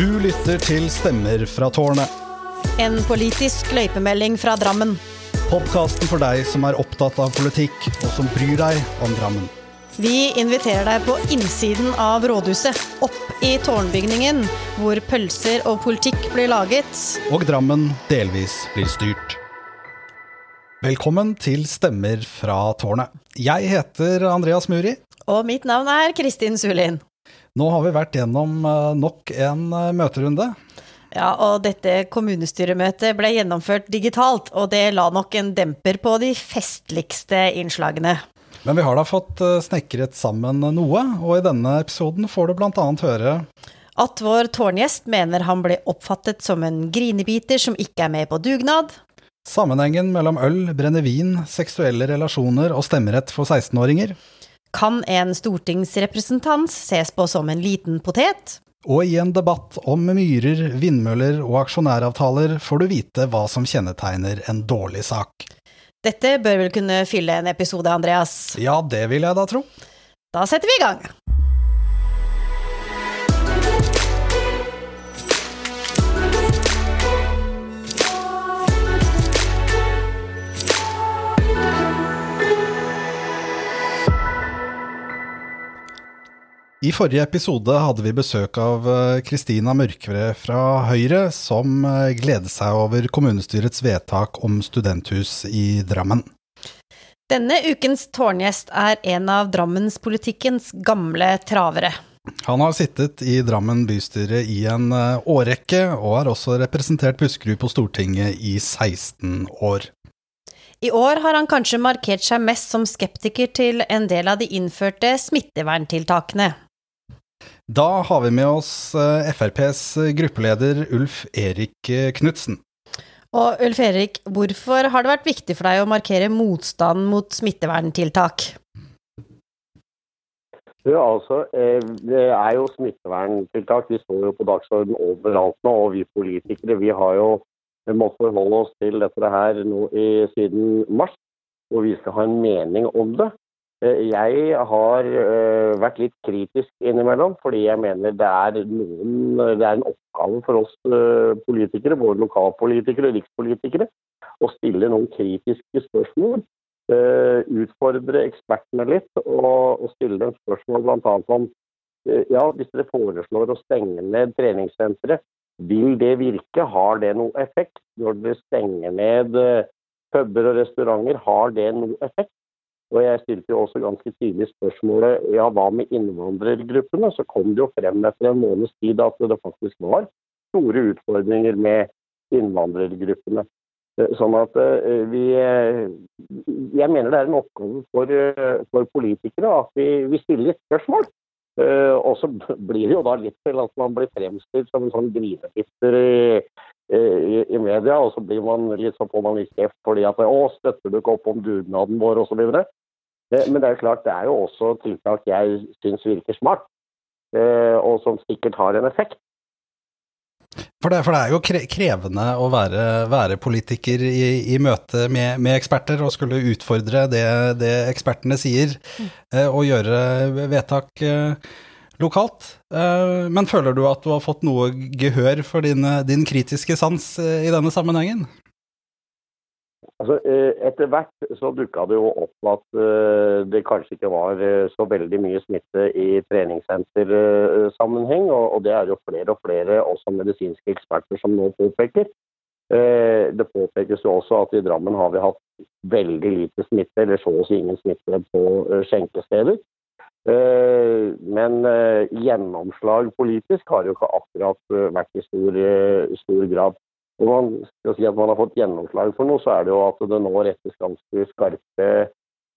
Du lytter til Stemmer fra tårnet. En politisk løypemelding fra Drammen. Podkasten for deg som er opptatt av politikk, og som bryr deg om Drammen. Vi inviterer deg på innsiden av rådhuset, opp i tårnbygningen, hvor pølser og politikk blir laget. Og Drammen delvis blir styrt. Velkommen til Stemmer fra tårnet. Jeg heter Andreas Muri. Og mitt navn er Kristin Sulin. Nå har vi vært gjennom eh, nok en eh, møterunde. Ja, og dette kommunestyremøtet ble gjennomført digitalt, og det la nok en demper på de festligste innslagene. Men vi har da fått eh, snekret sammen noe, og i denne episoden får du bl.a. høre At vår tårngjest mener han ble oppfattet som en grinebiter som ikke er med på dugnad. Sammenhengen mellom øl, brennevin, seksuelle relasjoner og stemmerett for 16-åringer. Kan en stortingsrepresentant ses på som en liten potet? Og i en debatt om myrer, vindmøller og aksjonæravtaler får du vite hva som kjennetegner en dårlig sak. Dette bør vel kunne fylle en episode, Andreas? Ja, det vil jeg da tro. Da setter vi i gang. I forrige episode hadde vi besøk av eh, Kristina Mørkve fra Høyre, som eh, gleder seg over kommunestyrets vedtak om studenthus i Drammen. Denne ukens tårngjest er en av Drammenspolitikkens gamle travere. Han har sittet i Drammen bystyre i en eh, årrekke, og har også representert Buskerud på Stortinget i 16 år. I år har han kanskje markert seg mest som skeptiker til en del av de innførte smitteverntiltakene. Da har vi med oss eh, FrPs gruppeleder Ulf Erik eh, Knutsen. Og Ulf Erik, hvorfor har det vært viktig for deg å markere motstand mot smitteverntiltak? Ja, altså, eh, Det er jo smitteverntiltak. Vi står jo på dagsordenen overalt nå. Og vi politikere vi har jo måttet forholde oss til dette her nå i, siden mars. Og vi skal ha en mening om det. Eh, jeg har uh, vært litt kritisk innimellom, fordi jeg mener det er, noen, det er en oppgave for oss uh, politikere, både lokalpolitikere og rikspolitikere, å stille noen kritiske spørsmål. Utfordre ekspertene litt og, og stille dem spørsmål bl.a. om ja, hvis dere foreslår å stenge ned treningssenteret, vil det virke? Har det noe effekt? Når dere stenger ned puber og restauranter, har det noe effekt? Og jeg stilte jo også ganske tidlig spørsmålet ja, hva med innvandrergruppene? Så kom det jo frem etter en måneds tid at det faktisk var store utfordringer med innvandrergruppene. Eh, sånn at eh, vi eh, Jeg mener det er en oppgave for, for politikere at vi, vi stiller spørsmål. Og så blir det jo da litt til at man blir fremstilt som en sånn grinebitter i, i, i, media, og så blir man litt så får man litt kjeft fordi at å, støtter du ikke opp om dugnaden vår, osv. Men det er jo klart, det er jo også tiltak jeg syns virker smart, eh, og som sikkert har en effekt. For det, for det er jo krevende å være, være politiker i, i møte med, med, eksperter og skulle utfordre det, det ekspertene sier. Eh, og gjøre vedtak eh, lokalt. Men føler du at du har fått noe gehør for din, din kritiske sans i denne sammenhengen? Altså, eh, etter hvert så dukka det jo opp at uh, det kanskje ikke var uh, så veldig mye smitte i treningssentersammenheng. Og, det er jo flere og flere, også medisinske eksperter, som nå påpeker. det påpekes jo også at i Drammen har vi hatt veldig lite smitte, eller så å si ingen smitte på skjenkesteder. men gjennomslag politisk har jo ikke akkurat vært i stor, stor grad. Når man skal si at man har fått gjennomslag for noe, så er det jo at det nå rettes ganske skarpe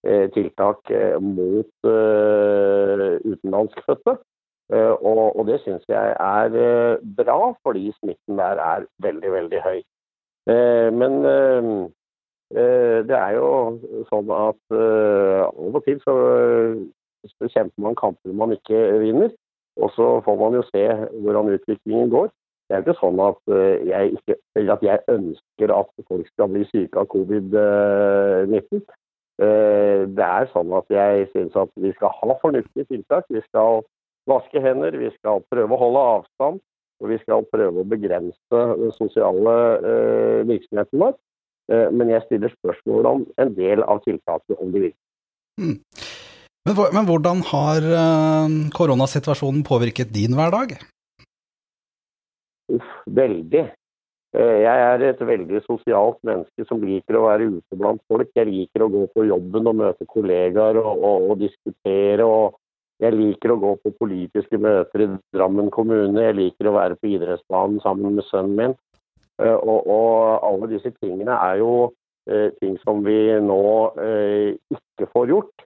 eh, tiltak eh, mot eh, utenlandskfødte. Eh, og, og, det syns jeg er bra, fordi smitten der er veldig, veldig høy. Men det er jo sånn at av og til så, så kjemper man kamper man ikke vinner. Og så får man jo se hvordan utviklingen går. Det er ikke sånn at eh, jeg, ikke, at jeg ønsker at folk skal bli syke av covid-19. Eh, det er sånn at jeg syns at vi skal ha fornuftige tiltak. Vi skal vaske hender, vi skal prøve å holde avstand. og vi skal prøve å begrense den sosiale eh, virksomheten vår. Eh, men jeg stiller spørsmål om en del av tiltakene, om de virker. Mm. Men, hvordan har koronasituasjonen påvirket din hverdag? Uff, veldig. Uh, jeg er et veldig sosialt menneske som liker å være ute blant folk. Jeg liker å gå på jobben og møte kollegaer og, og, og diskutere. og jeg liker å gå på politiske møter i Drammen kommune. Jeg liker å være på idrettsbanen sammen med sønnen min. Uh, og, og alle disse tingene er jo ting som vi nå ikke får gjort.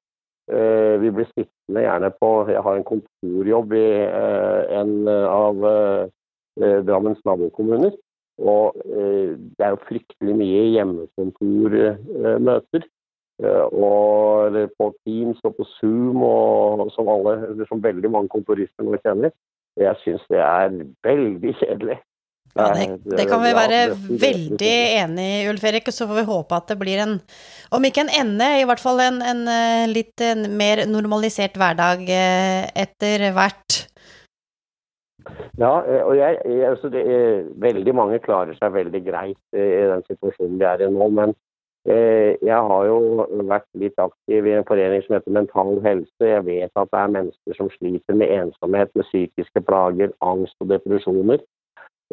Eh, vi blir sittende gjerne på Jeg har en kontorjobb i eh, en av eh, Drammens nabokommuner. Og det er jo fryktelig mye hjemmekontormøter. Og på Teams og på Zoom, og som, alle, som veldig mange kontorister nå kjenner. Jeg syns det er veldig kjedelig. Ja, det, det, kan vi være veldig enig i, Ulf Erik. Så får vi håpe at det blir en, om ikke en ende, i hvert fall en, en eh, litt mer normalisert hverdag eh, etter hvert. Ja, eh, og jeg, altså det er, veldig mange klarer seg veldig greit i den situasjonen vi er i nå. Men eh, jeg har jo vært litt aktiv i en forening som heter Mental Helse. Jeg vet at det er mennesker som sliter med ensomhet, med psykiske plager, angst og depresjoner.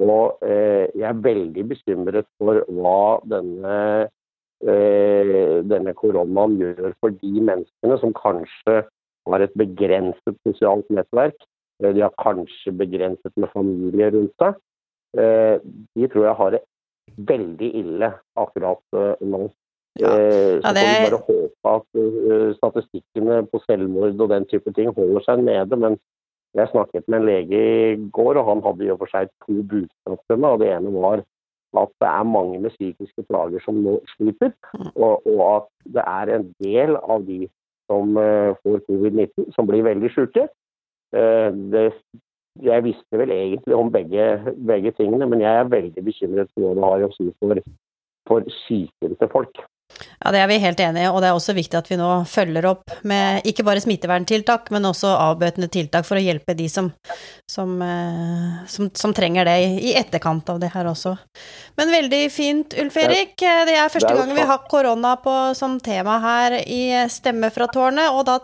Og eh, jeg er veldig bekymret for hva denne, eh, denne koronaen gjør for de menneskene som kanskje har et begrenset sosialt nettverk. Eh, de har kanskje begrenset med familie rundt seg. Eh, de tror jeg har det veldig ille akkurat eh, nå. Ja. Eh, så får vi bare håpe at statistikkene på selvmord og den type ting holder seg nede. Men jeg snakket med en lege i går, og han hadde i og for seg to budskap til meg. og Det ene var at det er mange med psykiske plager som nå sliter, og, og at det er en del av de som får covid-19, som blir veldig syke. Uh, jeg visste vel egentlig om begge, begge, tingene, men jeg er veldig bekymret for hva det har å si for, for psyken til folk. Ja, det er vi helt enige i, og det er også viktig at vi nå følger opp med ikke bare smitteverntiltak, men også avbøtende tiltak for å hjelpe de som, som, eh, som, som trenger det i etterkant av det her også. Men veldig fint, Ulf Erik. Det er første gang vi har korona på, som tema her i Stemme fra tårnet, og da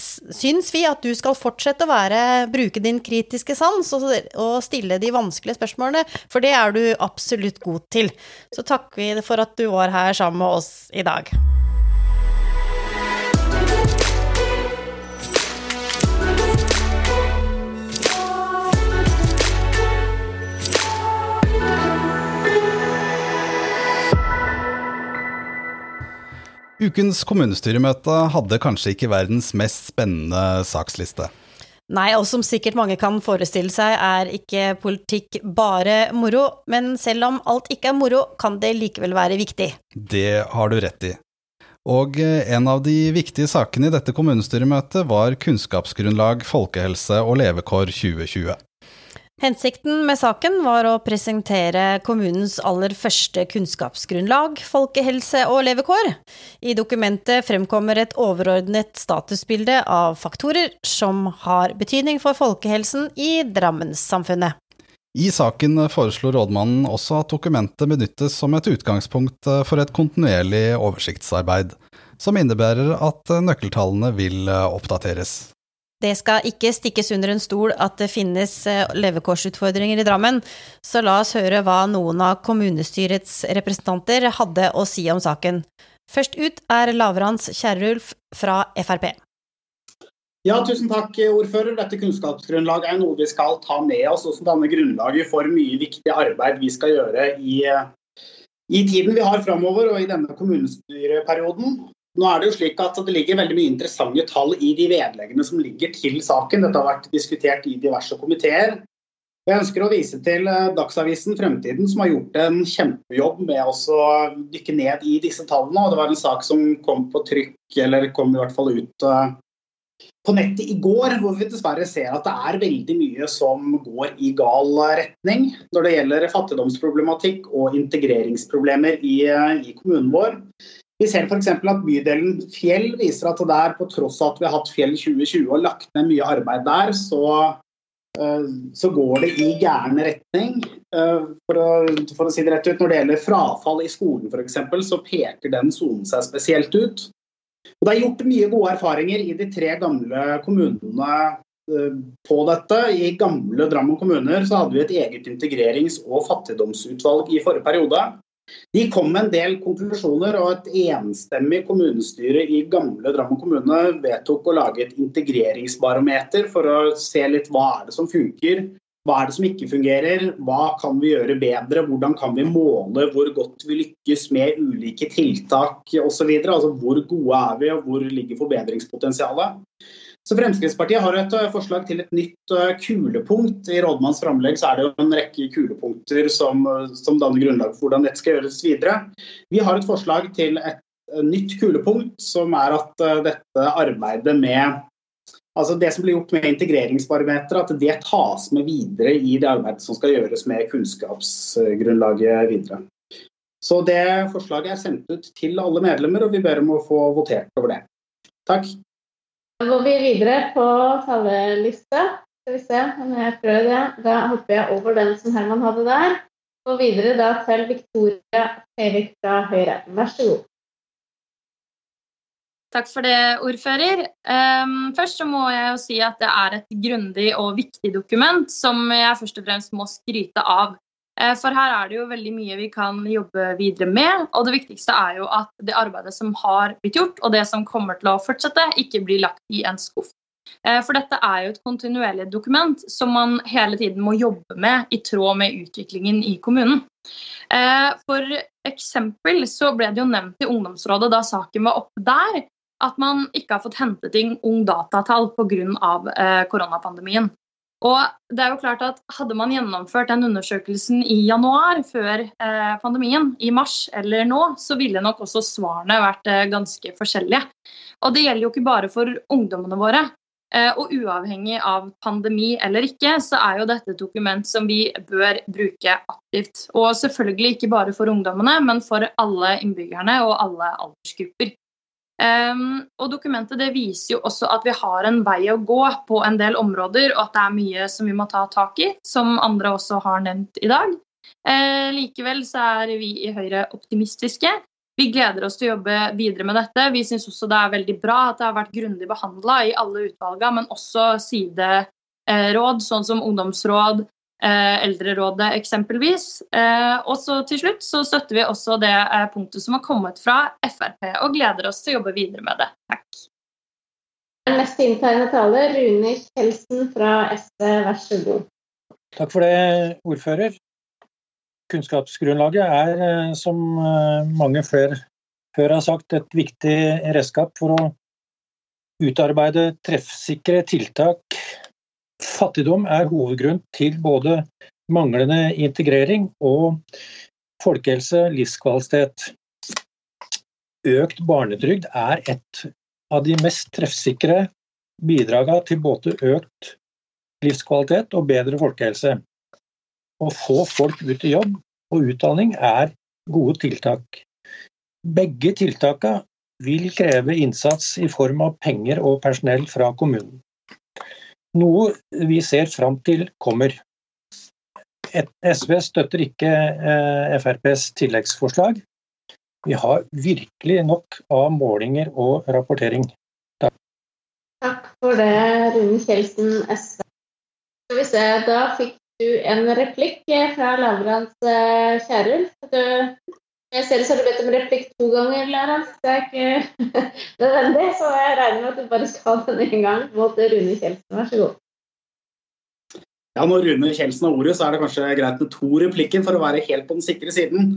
syns vi at du skal fortsette å være, bruke din kritiske sans og, og stille de vanskelige spørsmålene, for det er du absolutt god til. Så takker vi for at du var her sammen med oss i dag. Ukens kommunestyremøte hadde kanskje ikke verdens mest spennende saksliste. Nei, og som sikkert mange kan forestille seg, er ikke politikk bare moro, men selv om alt ikke er moro, kan det likevel være viktig. Det har du rett i. Og eh, en av de viktige sakene i dette kommunestyremøtet var kunnskapsgrunnlag, folkehelse og levekår 2020. Hensikten med saken var å presentere kommunens aller første kunnskapsgrunnlag, folkehelse og levekår. I dokumentet fremkommer et overordnet statusbilde av faktorer som har betydning for folkehelsen i Drammenssamfunnet. I saken foreslo rådmannen også at dokumentet benyttes som et utgangspunkt for et kontinuerlig oversiktsarbeid, som innebærer at nøkkeltallene vil oppdateres. Det skal ikke stikkes under en stol at det finnes eh, levekårsutfordringer i Drammen, så la oss høre hva noen av kommunestyrets representanter hadde å si om saken. Først ut er Lavrans Kjerrulf fra Frp. Ja, tusen takk, ordfører. Dette kunnskapsgrunnlaget er noe vi skal ta med oss, og som danner grunnlaget for mye viktig arbeid vi skal gjøre i, i tiden vi har framover og i denne kommunestyreperioden. Nå er det jo slik at det ligger veldig mye interessante tall i de vedleggene som ligger til saken. Dette har vært diskutert i diverse komiteer. Jeg ønsker å vise til eh, Dagsavisen Fremtiden, som har gjort en kjempejobb med å dykke ned i disse tallene. og Det var en sak som kom på trykk, eller kom i hvert fall ut eh, på nettet i går, hvor vi dessverre ser at det er veldig mye som går i gal retning når det gjelder fattigdomsproblematikk og integreringsproblemer i, eh, i kommunen vår. Vi ser f.eks. at bydelen Fjell viser at der, på tross av at vi har hatt Fjell 2020 og lagt ned mye arbeid der, så så går det i gæren retning. For å, for å, si det rett ut, Når det gjelder frafall i skolen f.eks., så peker den sonen seg spesielt ut. Og Det er gjort mye gode erfaringer i de tre gamle kommunene på dette. I gamle Drammen kommuner så hadde vi et eget integrerings- og fattigdomsutvalg i forrige periode. De kom med en del konklusjoner, og et enstemmig kommunestyre i gamle Drammen kommune vedtok å lage et integreringsbarometer for å se litt hva er det som funker, hva er det som ikke fungerer, hva kan vi gjøre bedre, hvordan kan vi måle hvor godt vi lykkes med ulike tiltak osv. Altså hvor gode er vi, og hvor ligger forbedringspotensialet. Så Fremskrittspartiet har et eh, forslag til et nytt eh, kulepunkt. I rådmannens framlegg er det jo en rekke kulepunkter som, eh, som danner grunnlag for hvordan dette skal gjøres videre. Vi har et forslag til et nytt kulepunkt, som er at dette arbeidet med Altså Det som blir gjort med integreringsbarometeret, at det tas med videre i det arbeidet som skal gjøres med kunnskapsgrunnlaget videre. Så det forslaget er sendt ut til alle medlemmer, og vi ber om å få votert over det. Takk. Da går vi videre på talerlista. Skal vi se om jeg prøver det. Da hopper jeg over den som Herman hadde der. Og videre da til Victoria Høyvik fra Høyre. Vær så god. Takk for det, ordfører. Um, først så må jeg jo si at det er et grundig og viktig dokument som jeg først og fremst må skryte av. Eh, for her er det jo veldig mye vi kan jobbe videre med. Og det viktigste er jo at det arbeidet som har blitt gjort, og det som kommer til å fortsette, ikke blir lagt i en skuff. Eh, for dette er jo et kontinuerlig dokument som man hele tiden må jobbe med i tråd med utviklingen i kommunen. Eh, for eksempel så ble det jo nevnt i ungdomsrådet da saken var oppe der, at man ikke har fått hentet inn Ung Datatall pga. koronapandemien. Og det er jo klart at Hadde man gjennomført den undersøkelsen i januar, før eh, pandemien, i mars eller nå, så ville nok også svarene vært eh, ganske forskjellige. Og det gjelder jo ikke bare for ungdommene våre. Eh, og uavhengig av pandemi eller ikke, så er jo dette et dokument som vi bør bruke aktivt. Og selvfølgelig ikke bare for ungdommene, men for alle innbyggerne og alle aldersgrupper. Um, og Dokumentet det viser jo også at vi har en vei å gå på en del områder, og at det er mye som vi må ta tak i, som andre også har nevnt i dag. Uh, likevel så er vi i Høyre optimistiske. Vi gleder oss til å jobbe videre med dette. Vi syns også det er veldig bra at det har vært grundig behandla i alle utvalga, men også sideråd, sånn som ungdomsråd, Eldrerådet eksempelvis. Eh, og så til slutt så støtter vi også det eh, punktet som har kommet fra Frp, og gleder oss til å jobbe videre med det. Takk. Den mest inntegnede taler, Rune Kjeldsen fra SV, vær så god. Takk for det, ordfører. Kunnskapsgrunnlaget er, som mange flere før har sagt, et viktig redskap for å utarbeide treffsikre tiltak Fattigdom er hovedgrunn til både manglende integrering og folkehelse, livskvalitet. Økt barnetrygd er et av de mest treffsikre bidragene til både økt livskvalitet og bedre folkehelse. Å få folk ut i jobb og utdanning er gode tiltak. Begge tiltakene vil kreve innsats i form av penger og personell fra kommunen. Noe vi ser fram til kommer. SV støtter ikke eh, FrPs tilleggsforslag. Vi har virkelig nok av målinger og rapportering. Takk, Takk for det, Rune Kjeldsen, SV. Skal vi se, da fikk du en replikk fra Lavrans eh, Kjærulf. Jeg ser så har du bedt om replikk to ganger, Lavrans. Det er ikke nødvendig, så jeg regner med at du bare skal den en gang mot Rune Kjeldsen. Vær så god. Ja, Når Rune Kjeldsen har ordet, så er det kanskje greit med to replikker for å være helt på den sikre siden.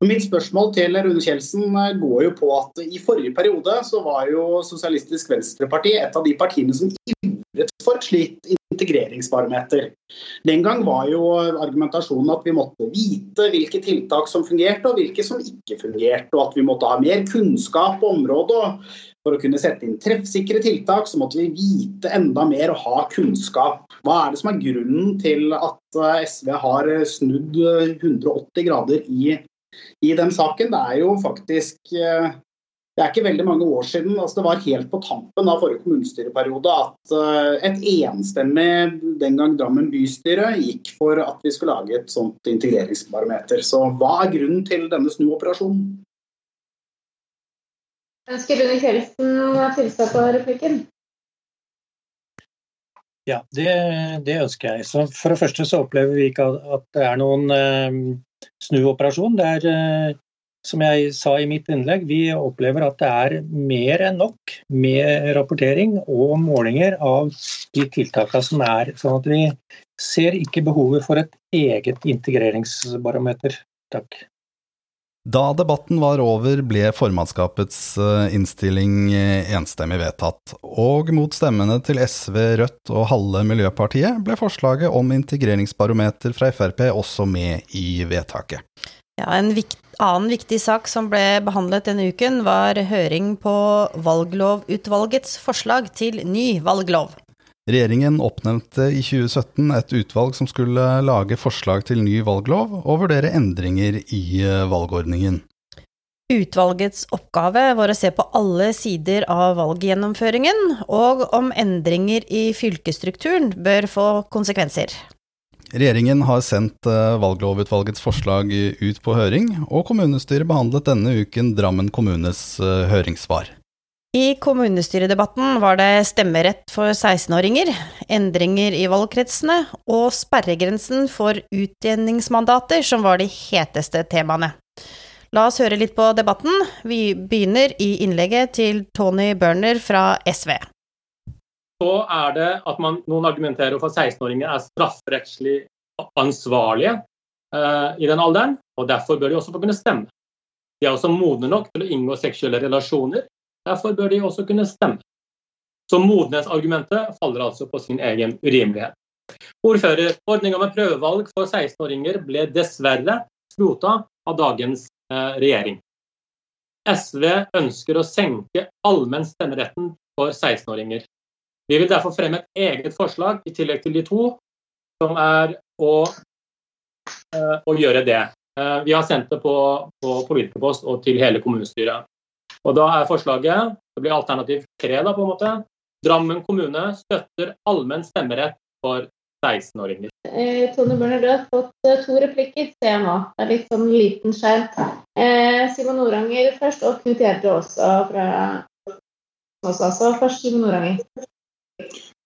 Mitt spørsmål til Rune Kjeldsen eh, går jo på at i forrige periode så var jo Sosialistisk Venstreparti et av de partiene som ivret for et slikt integreringsbarometer. Den gang var jo argumentasjonen at vi måtte vite hvilke tiltak som fungerte og hvilke som ikke fungerte, og at vi måtte ha mer kunnskap på området. For å kunne sette inn treffsikre tiltak, så måtte vi vite enda mer og ha kunnskap. Hva er det som er grunnen til at eh, SV har snudd 180 grader i, i den saken? Det er jo faktisk eh, det er ikke veldig mange år siden, altså det var helt på tampen av forrige kommunestyreperiode, at et enstemmig den gang Drammen bystyre gikk for at vi skulle lage et sånt integreringsbarometer. Så hva er grunnen til denne snuoperasjonen? Ønsker Rune Kjeldsen tilstå på replikken? Ja, det, det, ønsker jeg. Så for det første så opplever vi ikke at det er noen eh, snuoperasjon. Det er eh, som jeg sa i mitt innlegg, vi opplever at det er mer enn nok med rapportering og målinger av de tiltakene som er. Sånn at vi ser ikke behovet for et eget integreringsbarometer. Takk. Da debatten var over, ble formannskapets eh, innstilling eh, enstemmig vedtatt, og mot stemmene til SV, Rødt og halve Miljøpartiet ble forslaget om integreringsbarometer fra Frp også med i vedtaket. Ja, En vikt, annen viktig sak som ble behandlet denne uken, var høring på valglovutvalgets forslag til ny valglov. Regjeringen oppnevnte i 2017 et utvalg som skulle lage forslag til ny valglov og vurdere endringer i eh, valgordningen. Utvalgets oppgave var å se på alle sider av valggjennomføringen, og om endringer i fylkesstrukturen bør få konsekvenser. Regjeringen har sendt eh, valglovutvalgets forslag ut på høring, og kommunestyret behandlet denne uken Drammen kommunes eh, høringssvar. I kommunestyredebatten var det stemmerett for 16-åringer, endringer i valgkretsene og sperregrensen for utjevningsmandater som var de heteste temaene. La oss høre litt på debatten. Vi begynner i innlegget til Tony Børner fra SV så er det at man, noen argumenterer for at 16-åringer er strafferettslig ansvarlige eh, i den alderen, og derfor bør de også få kunne stemme. De er også modne nok til å inngå seksuelle relasjoner, derfor bør de også kunne stemme. Så modenhetsargumentet faller altså på sin egen urimelighet. Ordfører, ordninga med prøvevalg for 16-åringer ble dessverre skrota av dagens uh, regjering. SV ønsker å senke allmenn stemmeretten for 16-åringer. Vi vil derfor fremme et eget forslag i tillegg til de to, som er å, uh, å gjøre det. Uh, vi har sendt det på, på politikerpost og til hele kommunestyret. Og Da er forslaget Det blir alternativ tre, da, på en måte. Drammen kommune støtter allmenn stemmerett for 16-åringer. Eh, Tone Børner, du har fått eh, to replikker, ser jeg nå. Det er litt sånn liten skjerm. Eh, Simon Noranger først, og Knut Gjerde også fra oss. Altså. Først Simon Noranger.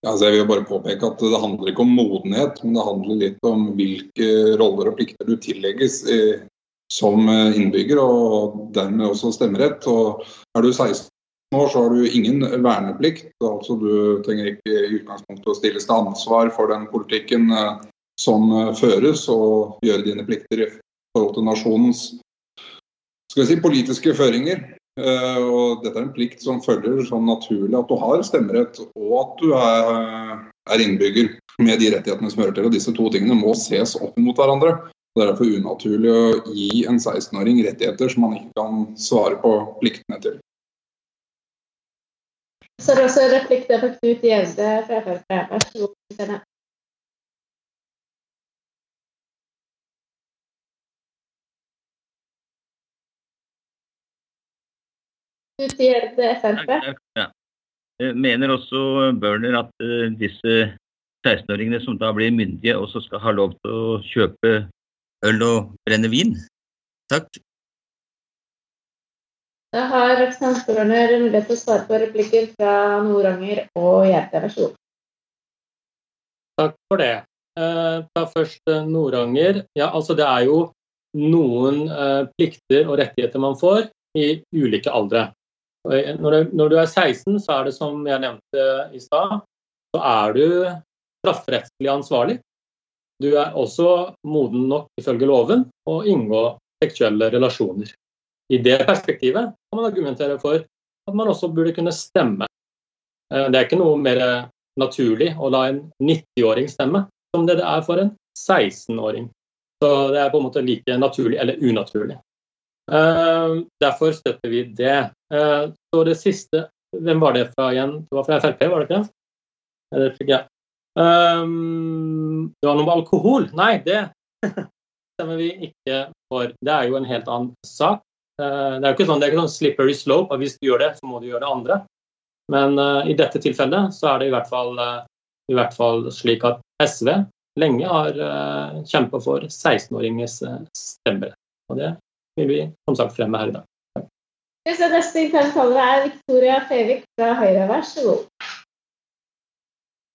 Altså jeg vil bare påpeke at Det handler ikke om modenhet, men det handler litt om hvilke roller og plikter du tillegges eh, som innbygger, og dermed også stemmerett. Og er du 16 år, så har du ingen verneplikt. altså Du trenger ikke i utgangspunktet å stilles til ansvar for den politikken eh, som eh, føres, og gjøre dine plikter i forhold til nasjonens skal vi si, politiske føringer. Eh, og dette er en plikt som følger sånn naturlig at du har stemmerett og at du er, er innbygger med de rettighetene som hører til. Og disse to tingene må ses opp mot hverandre. Det er derfor unaturlig å gi en 16-åring rettigheter som man ikke kan svare på pliktene til. Så er det også replikk der fra Knut Gjelde fra Frp. Vær så god. Ja. Mener også Børner at uh, disse 16-åringene som da blir myndige, også skal ha lov til å kjøpe øl og brennevin. Takk. Da har representanten Børner mulighet til å svare på replikker fra Noranger og Gjerde. Vær så god. Takk for det. Ta først uh, Noranger. Ja, altså det er jo noen uh, plikter og rettigheter man får i ulike aldre. Når du er 16, så er det som jeg nevnte i stad, så er du strafferettslig ansvarlig. Du er også moden nok ifølge loven å inngå seksuelle relasjoner. I det perspektivet kan man argumentere for at man også burde kunne stemme. Eh, det er ikke noe mer naturlig å la en 90-åring stemme som det det er for en 16-åring. Så det er på en måte like naturlig eller unaturlig. Uh, derfor støtter vi det. Uh, så det siste Hvem var det fra igjen? Det var fra Frp, var det ikke? Det fikk jeg. Um, det var noe med alkohol. Nei, det stemmer vi ikke for. Det er jo en helt annen sak. Uh, det er jo ikke sånn, det er ikke sånn slippery slope, at hvis du gjør det, så må du gjøre det andre. Men uh, i dette tilfellet så er det i hvert fall, uh, i hvert fall slik at SV lenge har uh, kjempa for 16-åringers stemmerett. Og det vil vi som sagt fremme her i dag. Neste taler er Victoria Fevik fra Høyre. Vær så god.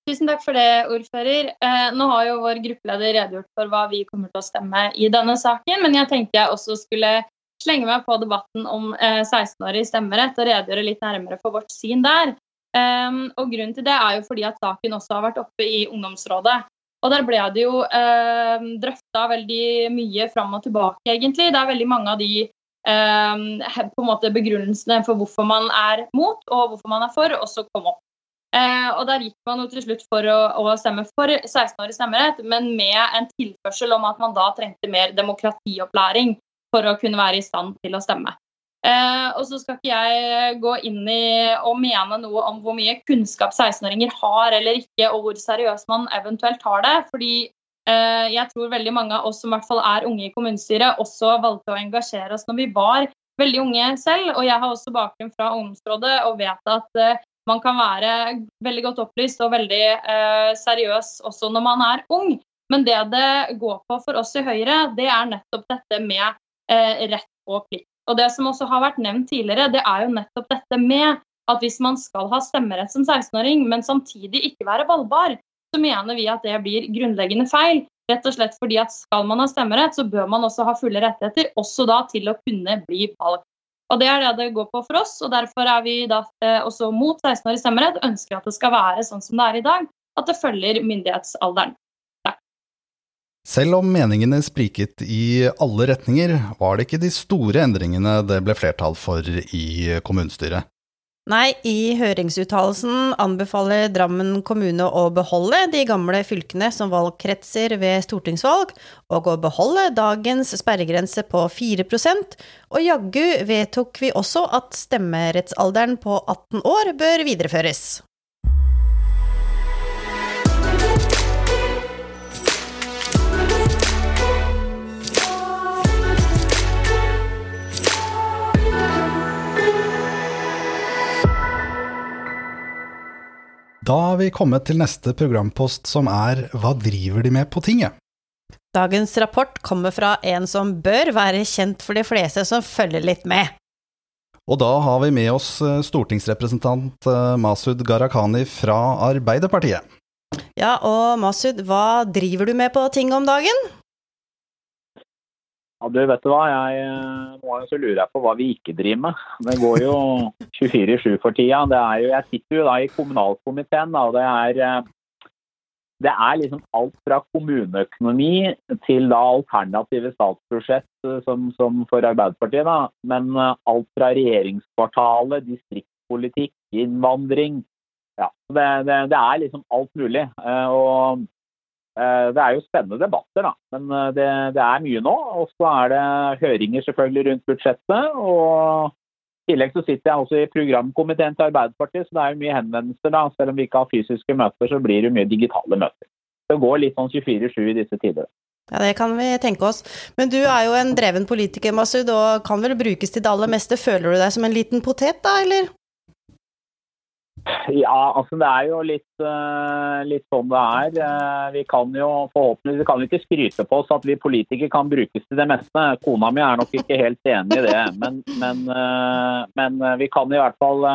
Tusen takk for det, ordfører. Eh, nå har jo vår gruppeleder redegjort for hva vi kommer til å stemme i denne saken, men jeg tenkte jeg også skulle slenge meg på debatten om eh, 16-årig stemmerett og redegjøre litt nærmere for vårt syn der. Um, og Grunnen til det er jo fordi at saken også har vært oppe i ungdomsrådet. Og Der ble det jo eh, drøfta veldig mye fram og tilbake, egentlig. Det er veldig mange av de eh, på en måte begrunnelsene for hvorfor man er mot og hvorfor man er for, også kom opp. Eh, og Der gikk man jo til slutt for å, å stemme for 16-årig stemmerett, men med en tilførsel om at man da trengte mer demokratiopplæring for å kunne være i stand til å stemme. Eh, og så skal ikke jeg gå inn i og mene noe om hvor mye kunnskap 16-åringer har eller ikke, og hvor seriøst man eventuelt tar det. fordi eh, jeg tror veldig mange av oss som i hvert fall er unge i kommunestyret, også valgte å engasjere oss når vi var veldig unge selv. Og jeg har også bakgrunn fra ungdomsrådet og vet at eh, man kan være veldig godt opplyst og veldig eh, seriøs også når man er ung. Men det det går på for oss i Høyre, det er nettopp dette med eh, rett og plikt. Og Det som også har vært nevnt tidligere, det er jo nettopp dette med at hvis man skal ha stemmerett som 16-åring, men samtidig ikke være valgbar, så mener vi at det blir grunnleggende feil. Rett og slett fordi at skal man ha stemmerett, så bør man også ha fulle rettigheter, også da til å kunne bli valgt. Og Det er det det går på for oss, og derfor er vi da eh, også mot 16-årig stemmerett. Ønsker at det skal være sånn som det er i dag, at det følger myndighetsalderen. Selv om meningene spriket i alle retninger, var det ikke de store endringene det ble flertall for i kommunestyret. Nei, i høringsuttalelsen anbefaler Drammen kommune å beholde de gamle fylkene som valgkretser ved stortingsvalg, og å beholde dagens sperregrense på 4% og jaggu vedtok vi også at stemmerettsalderen på 18 år bør videreføres. Da har vi kommet til neste programpost, som er Hva driver de med på tinget? Dagens rapport kommer fra en som bør være kjent for de fleste som følger litt med. Og da har vi med oss eh, stortingsrepresentant eh, Masud Gharahkhani fra Arbeiderpartiet. Ja, og Masud, hva driver du med på tinget om dagen? Ja, du vet du hva, jeg, eh, nå så lurer jeg på hva vi ikke driver med. Det går jo 24-7 for tida. Det er jo, jeg sitter jo da i kommunalkomiteen, da, og det er, eh, det er liksom alt fra kommuneøkonomi til da alternative statsbudsjett eh, som, som for Arbeiderpartiet. da, Men alt fra regjeringskvartalet, distriktspolitikk, innvandring. Ja, det, det, det er liksom alt mulig. Og Eh, det er jo spennende debatter, da. Men eh, det, det er mye nå. Og så er det høringer selvfølgelig rundt budsjettet. Og i tillegg så sitter jeg også i programkomiteen til Arbeiderpartiet, så det er jo mye henvendelser. da. Selv om vi ikke har fysiske møter, så blir det mye digitale møter. Det går litt sånn 24-7 i disse tider. Ja, det kan vi tenke oss. Men du er jo en dreven politiker, Masud, og kan vel brukes til det aller meste. Føler du deg som en liten potet, da, eller? Ja, altså det er jo litt, uh, litt sånn det er. Uh, vi kan jo forhåpentligvis vi kan ikke skryte på oss at vi politikere kan brukes til det meste. Kona mi er nok ikke helt enig i det, men, men, uh, men vi kan i hvert fall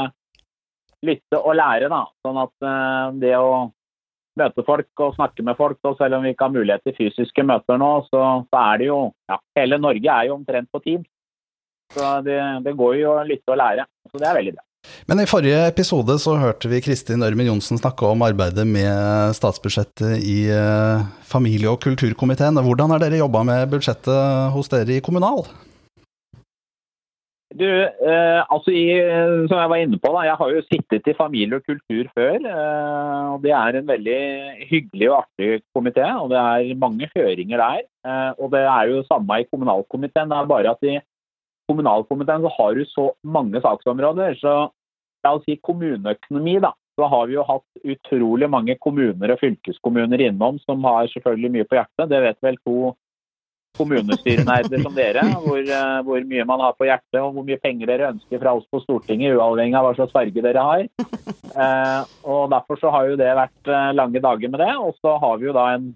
lytte og lære. da, Sånn at det å møte folk og snakke med folk, og selv om vi ikke har mulighet til fysiske møter nå, så, så er det jo ja, Hele Norge er jo omtrent på Teams. Så det, det går jo å lytte og lære. Så det er veldig bra. Men i forrige episode så hørte vi Kristin Ørmen Johnsen snakke om arbeidet med statsbudsjettet i eh, familie- og kulturkomiteen. Hvordan har dere jobba med budsjettet hos dere i kommunal? Du, eh, altså i, Som jeg var inne på, da, jeg har jo sittet i familie og kultur før. Eh, og Det er en veldig hyggelig og artig komité, og det er mange høringer der. Eh, og Det er jo samme i kommunalkomiteen. Det er bare at i kommunalkomiteen så har du så mange saksområder. Så la oss si kommuneøkonomi, da. Så har vi jo hatt utrolig mange kommuner og fylkeskommuner innom som har selvfølgelig mye på hjertet. Det vet vel to kommunestyrenerder som dere, hvor, eh, hvor, mye man har på hjertet og hvor mye penger dere ønsker fra oss på Stortinget, uavhengig av hva slags farge dere har. Eh, og Derfor så har jo det vært eh, lange dager med det. Og så har vi jo da en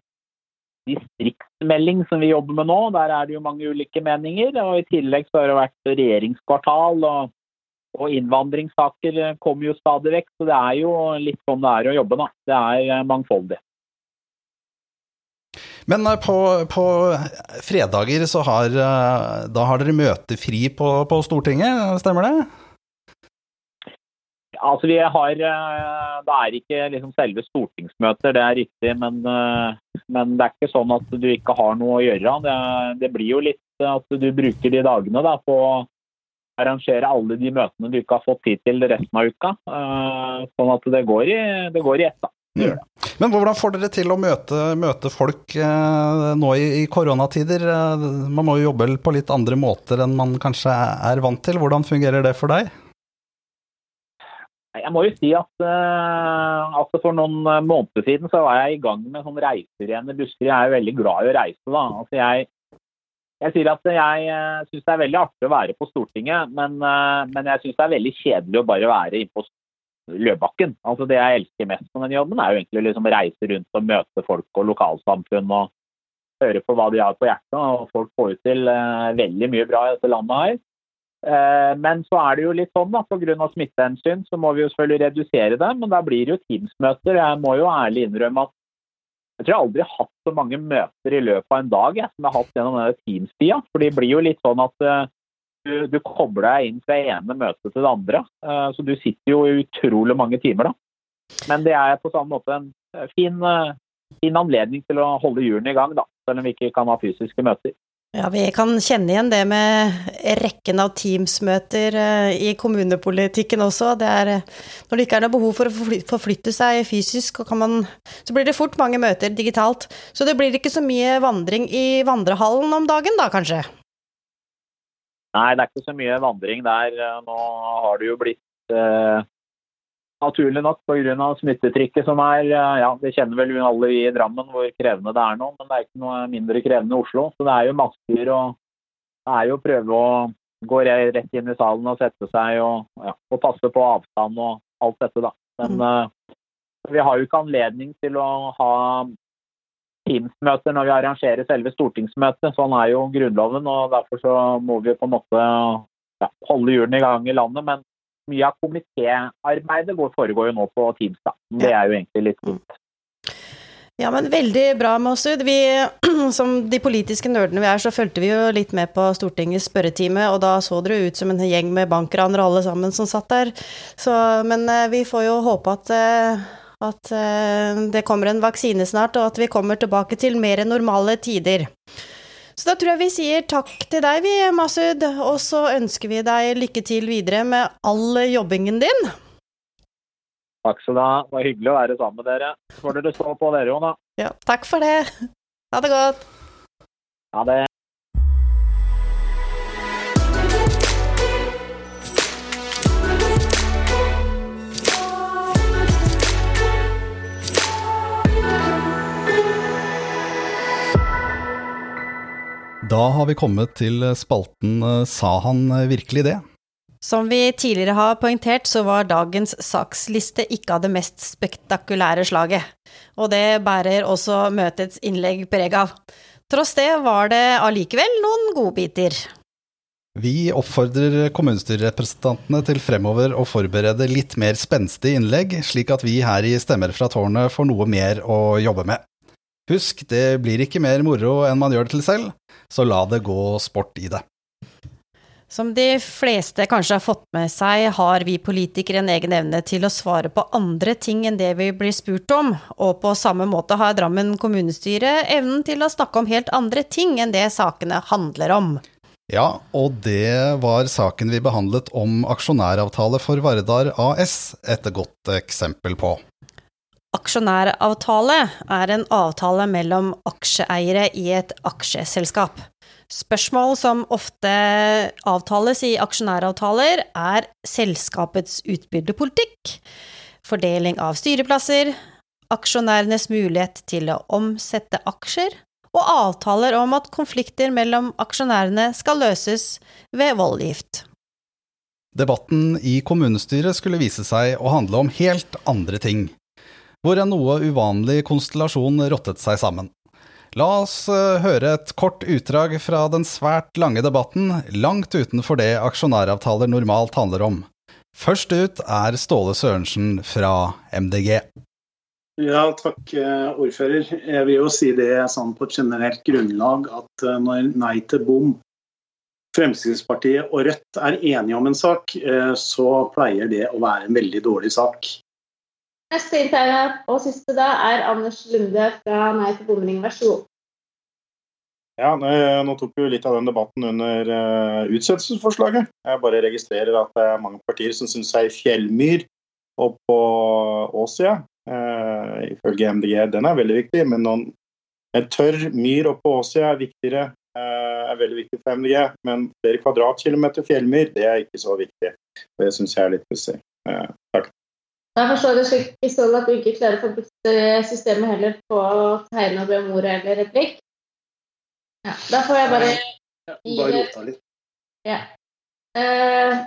distriktsmelding som vi jobber med nå. Der er det jo mange ulike meninger. Og i tillegg så har det vært regjeringskvartal. og og innvandringssaker kommer jo stadig vekk, så det er jo litt sånn det er å jobbe. da. Det er mangfoldig. Men eh, på, på, fredager så har, eh, da har dere møtefri på, på Stortinget, stemmer det? Altså vi har eh, Det er ikke liksom selve stortingsmøter, det er riktig. Men, men, det er ikke sånn at du ikke har noe å gjøre. Det, det blir jo litt at du bruker de dagene da, på å arrangere alle de møtene du ikke har fått tid til resten av uka. Sånn at det går i, det går i ett. da. Mm. Men hvordan får dere til å møte, møte folk eh, nå i, i, koronatider? Eh, man må jo jobbe på litt andre måter enn man kanskje er vant til. Hvordan fungerer det for deg? Jeg må jo si at uh, altså for noen måneder siden så var jeg i gang med sånn reiser igjen i Buskerud. Jeg er jo veldig glad i å reise. da. Altså jeg, jeg sier at jeg uh, syns det er veldig artig å være på Stortinget, men, uh, men jeg syns det er veldig kjedelig å bare være inne på Løbakken. Altså Det jeg elsker mest med den jobben, er jo egentlig liksom reise rundt og møte folk og lokalsamfunn og høre på hva de har på hjertet. og Folk får jo til uh, veldig mye bra i dette landet her. Eh, men så er det jo litt sånn da, pga. smittehensyn så må vi jo selvfølgelig redusere det. Men da blir det jo Teams-møter. Jeg må jo ærlig innrømme at jeg tror jeg aldri har hatt så mange møter i løpet av en dag jeg, som jeg har hatt gjennom denne Teams-tida. For det blir jo litt sånn at eh, du, du kobler deg inn fra ene møtet til det andre. Uh, så du sitter jo i utrolig mange timer da. Men det er på samme måte en eh, fin, fin anledning til å holde hjulene i gang, da. Selv om vi ikke kan ha fysiske møter. Ja, vi kan kjenne igjen det med rekken av Teams-møter i kommunepolitikken også. Det er, når det ikke er noe behov for å forflytte seg fysisk, man, så blir det fort mange møter digitalt. Så det blir ikke så mye vandring i vandrehallen om dagen da, kanskje? Nei, det er ikke så mye vandring der. Nå har det jo blitt eh, naturlig nok pga. smittetrykket som er eh, Ja, det kjenner vel alle vi i Drammen hvor krevende det er nå, men det er ikke noe mindre krevende i Oslo. Så det er jo masker og det er jo å prøve å gå rett inn i salen og sette seg og, ja, og passe på avstand og alt dette, da. Men mm. uh, vi har jo ikke anledning til å ha Teams-møter når vi arrangerer selve stortingsmøtet. Sånn er jo Grunnloven, og derfor så må vi på en måte ja, holde hjulene i gang i landet. Men mye av komitéarbeidet foregår jo nå på Teams, da. Det er jo egentlig litt fint. Ja, men veldig bra, Masud. Vi, som de politiske nerdene vi er, så fulgte vi jo litt med på Stortingets spørretime, og da så dere ut som en gjeng med bankranere alle sammen som satt der. Så, men eh, vi får jo håpe at eh, at eh, det kommer en vaksine snart, og at vi kommer tilbake til mer normale tider. Så da tror jeg vi sier takk til deg, vi, Masud, og så ønsker vi deg lykke til videre med all jobbingen din. Takk skal du ha. Det var hyggelig å være sammen med dere. Så får dere stå på dere, Jona. Ja, takk for det. Ha det godt. Ha det. Da har vi kommet til spalten eh, Sa han virkelig det? Som vi tidligere har poengtert, så var dagens saksliste ikke av det mest spektakulære slaget. Og det bærer også møtets innlegg preg av. Tross det var det allikevel noen godbiter. Vi oppfordrer kommunestyrerepresentantene til fremover å forberede litt mer spenstige innlegg, slik at vi her i Stemmer fra tårnet får noe mer å jobbe med. Husk, det blir ikke mer moro enn man gjør det til selv, så la det gå sport i det. Som de fleste kanskje har fått med seg, har vi politikere en egen evne til å svare på andre ting enn det vi blir spurt om, og på samme måte har Drammen kommunestyre evnen til å snakke om helt andre ting enn det sakene handler om. Ja, og det var saken vi behandlet om aksjonæravtale for Vardar AS et godt eksempel på. Aksjonæravtale er en avtale mellom aksjeeiere i et aksjeselskap. Spørsmål som ofte avtales i aksjonæravtaler, er selskapets utbyttepolitikk, fordeling av styreplasser, aksjonærenes mulighet til å omsette aksjer og avtaler om at konflikter mellom aksjonærene skal løses ved voldgift. Debatten i kommunestyret skulle vise seg å handle om helt andre ting, hvor en noe uvanlig konstellasjon rottet seg sammen. La oss eh, høre et kort utdrag fra den svært lange debatten, langt utenfor det aksjonæravtaler normalt handler om. Først ut er Ståle Sørensen fra MDG. Ja, takk, eh, ordfører. Jeg vil jo si det sånn på et generelt grunnlag at eh, når Nei til bom, Fremskrittspartiet og Rødt er enige om en sak, så pleier det å være en veldig dårlig sak. Neste inntegner og siste da er Anders Lunde fra Nei til bomring. Vær så god. Ja, Nå tok vi jo litt av den debatten under uh, utsettelsesforslaget. Jeg bare registrerer at det er mange partier som syns ei fjellmyr og på Åsia, uh, ifølge MDG, den er veldig viktig. Men noen, en tørr myr oppå Åsia er viktigere, uh, er veldig viktig for MDG. Men flere kvadratkilometer fjellmyr, det er ikke så viktig. Det syns jeg er litt pussig. takk. Jeg forstår det slik sånn at du ikke klarer å få brukt systemet heller på å tegne og be om ordet eller replikk. Ja, da får jeg bare gi Bare rota litt. Ja. Uh,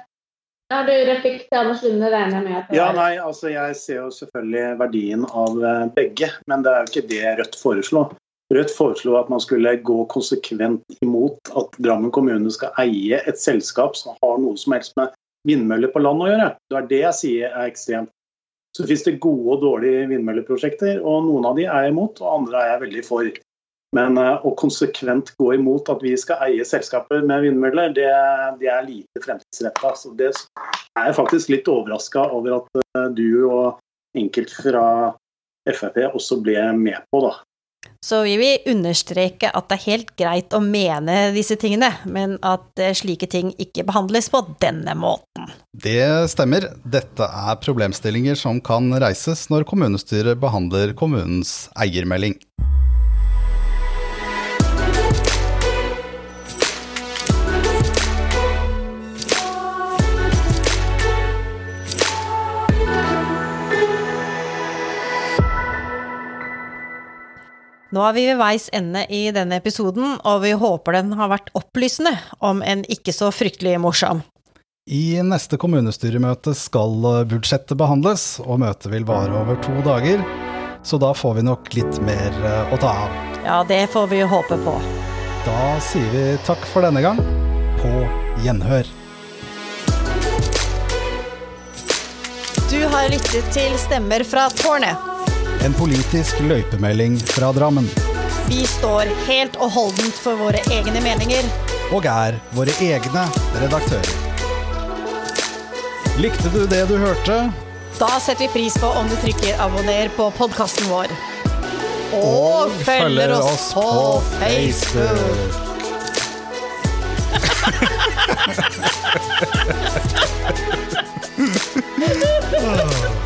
har du replikk til Anders Lunde, regner jeg med? at Ja, nei, altså jeg ser jo selvfølgelig verdien av eh, begge, men det er jo ikke det Rødt foreslo. Rødt foreslo at man skulle gå konsekvent imot at Drammen kommune skal eie et selskap som har noe som helst med vindmøller på land å gjøre. Det er det jeg sier er ekstremt så finnes det gode og dårlige vindmølleprosjekter, og noen av de er jeg imot, og andre er jeg veldig for. Men uh, å konsekvent gå imot at vi skal eie selskaper med vindmøller, det, det er lite fremtidsretta. Så det er jeg faktisk litt overraska over at uh, du og enkelte fra Frp også ble med på, da. Så vi vil understreke at det er helt greit å mene disse tingene, men at eh, slike ting ikke behandles på denne måten. Det stemmer. Dette er problemstillinger som kan reises når kommunestyret behandler kommunens eiermelding. Nå er vi ved veis ende i denne episoden, og vi håper den har vært opplysende, om en ikke så fryktelig morsom. I neste kommunestyremøte skal budsjettet behandles, og møtet vil vare over to dager, så da får vi nok litt mer eh, å ta av. Ja, det får vi håpe på. Da sier vi takk for denne gang. På gjenhør. Du har lyttet til Stemmer fra tårnet. En politisk løypemelding fra Drammen. Vi står helt og holdent for våre egne meninger. Og er våre egne redaktører. Likte du det du hørte? Da setter vi pris på om du trykker abonner på podkasten vår. Og, og følger oss, oss på, Facebook. Facebook.